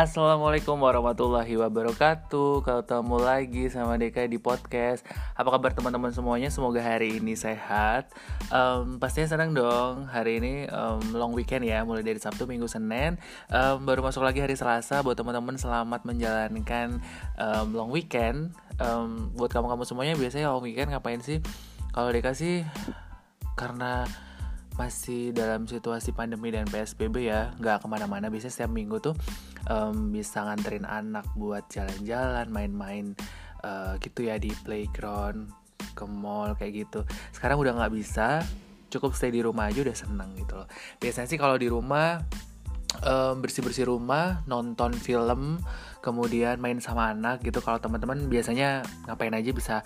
Assalamualaikum warahmatullahi wabarakatuh. Ketemu lagi sama Deka di podcast. Apa kabar teman-teman semuanya? Semoga hari ini sehat. Um, Pastinya senang dong. Hari ini um, long weekend ya Mulai dari Sabtu, Minggu, Senin. Um, Baru masuk lagi hari Selasa. Buat teman-teman selamat menjalankan um, long weekend. Um, Buat kamu-kamu semuanya biasanya long weekend ngapain sih? Kalau Deka sih Karena masih dalam situasi pandemi dan PSBB ya nggak ke mana-mana. Biasanya setiap minggu tuh um, bisa nganterin anak buat jalan-jalan main-main uh, gitu ya di playground ke mall kayak gitu. Sekarang udah nggak bisa cukup stay di rumah aja udah seneng gitu loh. Biasanya sih kalau di rumah um, bersih-bersih rumah nonton film kemudian main sama anak gitu. Kalau teman-teman biasanya ngapain aja bisa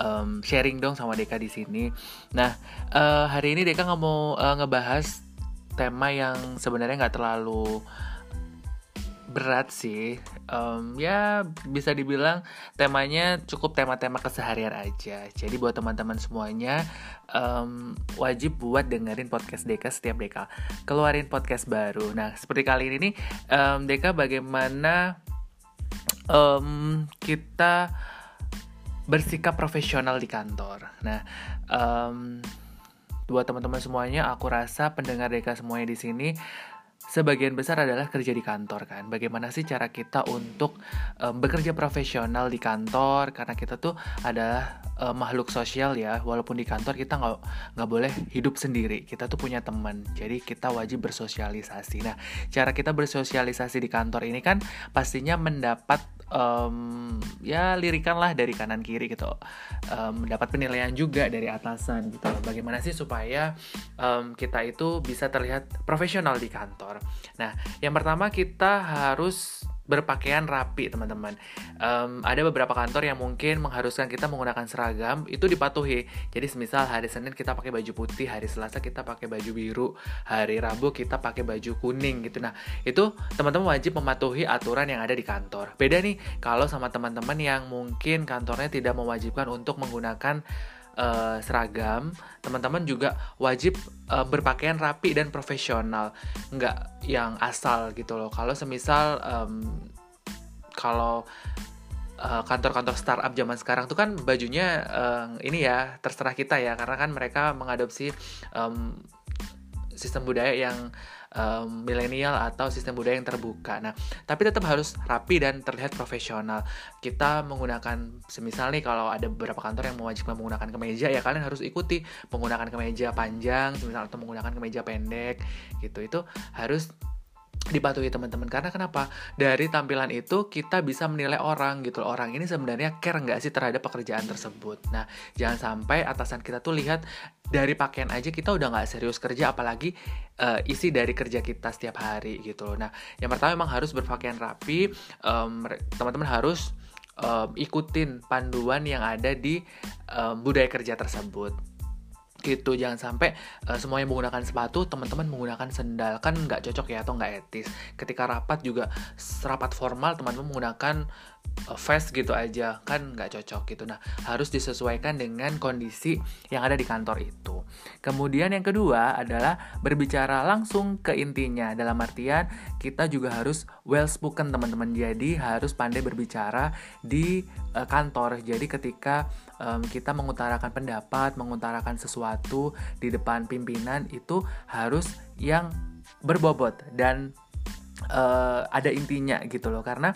um, sharing dong sama Deka di sini. Nah uh, hari ini Deka nggak mau uh, ngebahas tema yang sebenarnya nggak terlalu berat sih. Um, ya bisa dibilang temanya cukup tema-tema keseharian aja. Jadi buat teman-teman semuanya um, wajib buat dengerin podcast Deka setiap Deka. Keluarin podcast baru. Nah seperti kali ini nih um, Deka bagaimana um, kita bersikap profesional di kantor. Nah, um, buat teman-teman semuanya, aku rasa pendengar Deka semuanya di sini sebagian besar adalah kerja di kantor kan. Bagaimana sih cara kita untuk um, bekerja profesional di kantor? Karena kita tuh adalah um, makhluk sosial ya. Walaupun di kantor kita nggak nggak boleh hidup sendiri. Kita tuh punya teman. Jadi kita wajib bersosialisasi. Nah, cara kita bersosialisasi di kantor ini kan pastinya mendapat um, ya lirikan lah dari kanan kiri gitu. Um, dapat penilaian juga dari atasan gitu bagaimana sih supaya um, kita itu bisa terlihat profesional di kantor? Nah yang pertama kita harus berpakaian rapi teman-teman. Um, ada beberapa kantor yang mungkin mengharuskan kita menggunakan seragam itu dipatuhi. Jadi semisal hari Senin kita pakai baju putih hari Selasa kita pakai baju biru hari Rabu kita pakai baju kuning gitu. Nah itu teman-teman wajib mematuhi aturan yang ada di kantor. Beda nih kalau sama teman-teman yang mungkin kantornya tidak mewajibkan untuk menggunakan uh, seragam, teman-teman juga wajib uh, berpakaian rapi dan profesional, nggak yang asal gitu loh. Kalau semisal um, kalau uh, kantor-kantor startup zaman sekarang tuh kan bajunya uh, ini ya terserah kita ya, karena kan mereka mengadopsi um, sistem budaya yang um, milenial atau sistem budaya yang terbuka. Nah, tapi tetap harus rapi dan terlihat profesional. Kita menggunakan, semisal nih kalau ada beberapa kantor yang mewajibkan menggunakan kemeja, ya kalian harus ikuti menggunakan kemeja panjang, semisal atau menggunakan kemeja pendek, gitu. Itu harus dipatuhi teman-teman. Karena kenapa? Dari tampilan itu kita bisa menilai orang gitu orang ini sebenarnya care nggak sih terhadap pekerjaan tersebut? Nah jangan sampai atasan kita tuh lihat dari pakaian aja kita udah nggak serius kerja apalagi uh, isi dari kerja kita setiap hari gitu nah yang pertama memang harus berpakaian rapi um, teman-teman harus um, ikutin panduan yang ada di um, budaya kerja tersebut gitu. Jangan sampai uh, semuanya menggunakan sepatu teman-teman menggunakan sendal. Kan nggak cocok ya atau nggak etis. Ketika rapat juga rapat formal teman-teman menggunakan uh, vest gitu aja kan nggak cocok gitu. Nah harus disesuaikan dengan kondisi yang ada di kantor itu. Kemudian yang kedua adalah berbicara langsung ke intinya. Dalam artian kita juga harus well spoken teman-teman. Jadi harus pandai berbicara di uh, kantor. Jadi ketika um, kita mengutarakan pendapat mengutarakan sesuatu di depan pimpinan itu harus yang berbobot dan uh, ada intinya gitu loh. Karena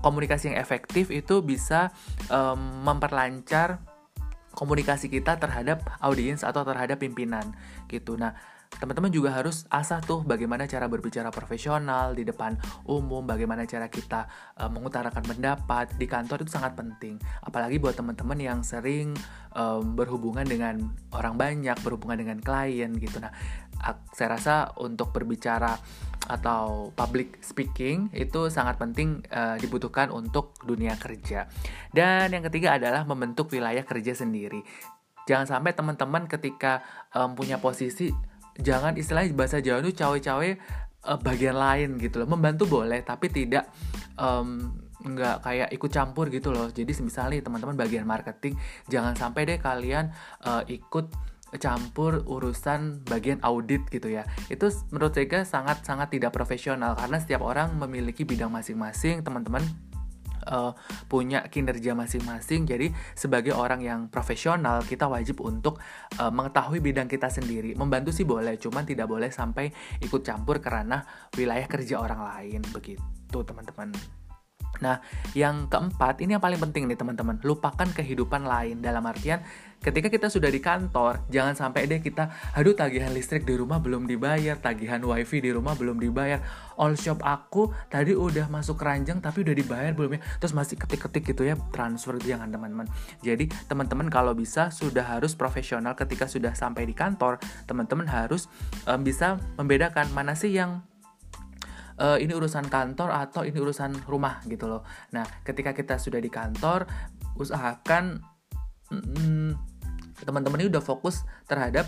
komunikasi yang efektif itu bisa um, memperlancar komunikasi kita terhadap audiens atau terhadap pimpinan gitu. Nah, teman-teman juga harus asah tuh bagaimana cara berbicara profesional di depan umum, bagaimana cara kita uh, mengutarakan pendapat di kantor itu sangat penting. Apalagi buat teman-teman yang sering um, berhubungan dengan orang banyak, berhubungan dengan klien gitu. Nah, saya rasa untuk berbicara atau public speaking itu sangat penting uh, dibutuhkan untuk dunia kerja. Dan yang ketiga adalah membentuk wilayah kerja sendiri. Jangan sampai teman-teman ketika um, punya posisi jangan istilahnya bahasa Jawa itu cawe-cawe uh, bagian lain gitu loh membantu boleh tapi tidak um, nggak kayak ikut campur gitu loh jadi misalnya teman-teman bagian marketing jangan sampai deh kalian uh, ikut campur urusan bagian audit gitu ya itu menurut saya sangat sangat tidak profesional karena setiap orang memiliki bidang masing-masing teman-teman uh, punya kinerja masing-masing. Jadi sebagai orang yang profesional kita wajib untuk uh, mengetahui bidang kita sendiri. Membantu sih boleh, cuman tidak boleh sampai ikut campur karena wilayah kerja orang lain begitu teman-teman. Nah, yang keempat, ini yang paling penting nih teman-teman, lupakan kehidupan lain. Dalam artian, ketika kita sudah di kantor, jangan sampai deh kita, aduh tagihan listrik di rumah belum dibayar, tagihan wifi di rumah belum dibayar, all shop aku tadi udah masuk keranjang tapi udah dibayar belum ya, terus masih ketik-ketik gitu ya, transfer jangan teman-teman. Jadi teman-teman kalau bisa sudah harus profesional ketika sudah sampai di kantor, teman-teman harus um, bisa membedakan mana sih yang uh, ini urusan kantor atau ini urusan rumah gitu loh. Nah, ketika kita sudah di kantor, usahakan mm, teman-teman ini udah fokus terhadap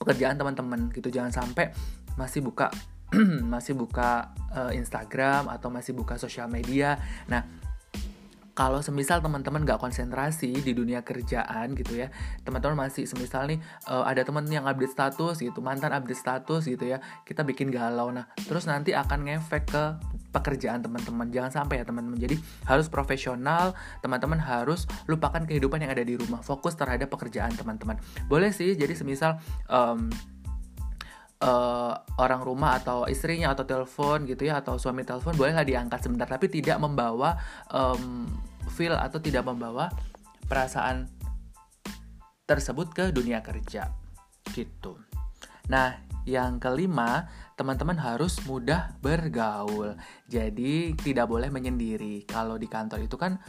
pekerjaan teman-teman gitu. Jangan sampai masih buka masih buka uh, Instagram atau masih buka sosial media. Nah, kalau semisal teman-teman nggak konsentrasi di dunia kerjaan gitu ya teman-teman masih semisal nih uh, ada teman yang update status gitu mantan update status gitu ya kita bikin galau. Nah terus nanti akan ngefek ke pekerjaan teman-teman. Jangan sampai ya teman-teman. Jadi harus profesional teman-teman harus lupakan kehidupan yang ada di rumah. Fokus terhadap pekerjaan teman-teman. Boleh sih jadi semisal um, uh, orang rumah atau istrinya atau telepon gitu ya atau suami telepon bolehlah diangkat sebentar tapi tidak membawa um, feel atau tidak membawa perasaan tersebut ke dunia kerja gitu. Nah, yang kelima, teman-teman harus mudah bergaul. Jadi tidak boleh menyendiri. Kalau di kantor itu kan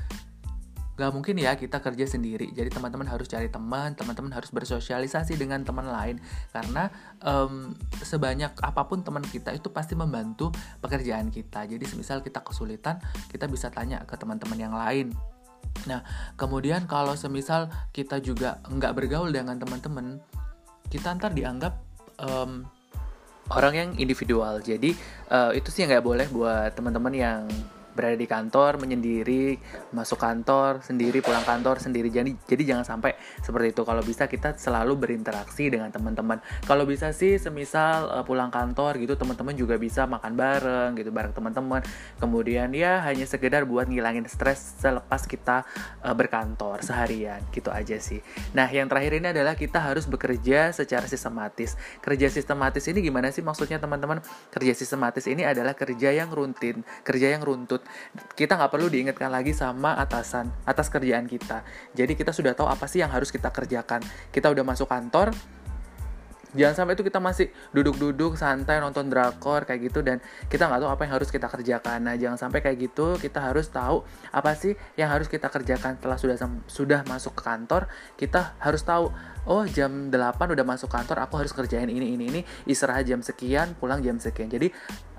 Gak mungkin ya kita kerja sendiri. Jadi teman-teman harus cari teman, teman-teman harus bersosialisasi dengan teman lain karena um, sebanyak apa pun teman kita itu pasti membantu pekerjaan kita. Jadi semisal kita kesulitan, kita bisa tanya ke teman-teman yang lain. Nah, kemudian kalau semisal kita juga nggak bergaul dengan teman-teman, kita ntar dianggap um, orang yang individual. Jadi uh, itu sih nggak boleh buat teman-teman yang berada di kantor menyendiri masuk kantor sendiri pulang kantor sendiri. Jadi jadi jangan sampai seperti itu. Kalau bisa kita selalu berinteraksi dengan teman-teman. Kalau bisa sih semisal uh, pulang kantor gitu teman-teman juga bisa makan bareng gitu bareng teman-teman. Kemudian ya hanya sekedar buat ngilangin stres selepas kita uh, berkantor seharian. Gitu aja sih. Nah yang terakhir ini adalah kita harus bekerja secara sistematis. Kerja sistematis ini gimana sih maksudnya teman-teman? Kerja sistematis ini adalah kerja yang rutin kerja yang runtut kita nggak perlu diingatkan lagi sama atasan atas kerjaan kita. Jadi kita sudah tahu apa sih yang harus kita kerjakan. Kita udah masuk kantor jangan sampai itu kita masih duduk-duduk santai nonton drakor kayak gitu dan kita nggak tahu apa yang harus kita kerjakan. Nah jangan sampai kayak gitu kita harus tahu apa sih yang harus kita kerjakan. Setelah sudah sudah masuk ke kantor kita harus tahu oh jam 8 udah masuk kantor aku harus kerjain ini ini ini istirahat jam sekian pulang jam sekian. Jadi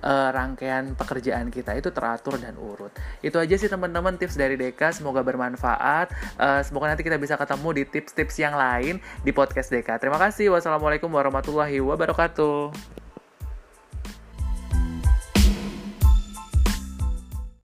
uh, rangkaian pekerjaan kita itu teratur dan urut. Itu aja sih teman-teman tips dari Deka. Semoga bermanfaat. Uh, semoga nanti kita bisa ketemu di tips-tips yang lain di podcast Deka. Terima kasih. Wassalamualaikum warahmatullahi wabarakatuh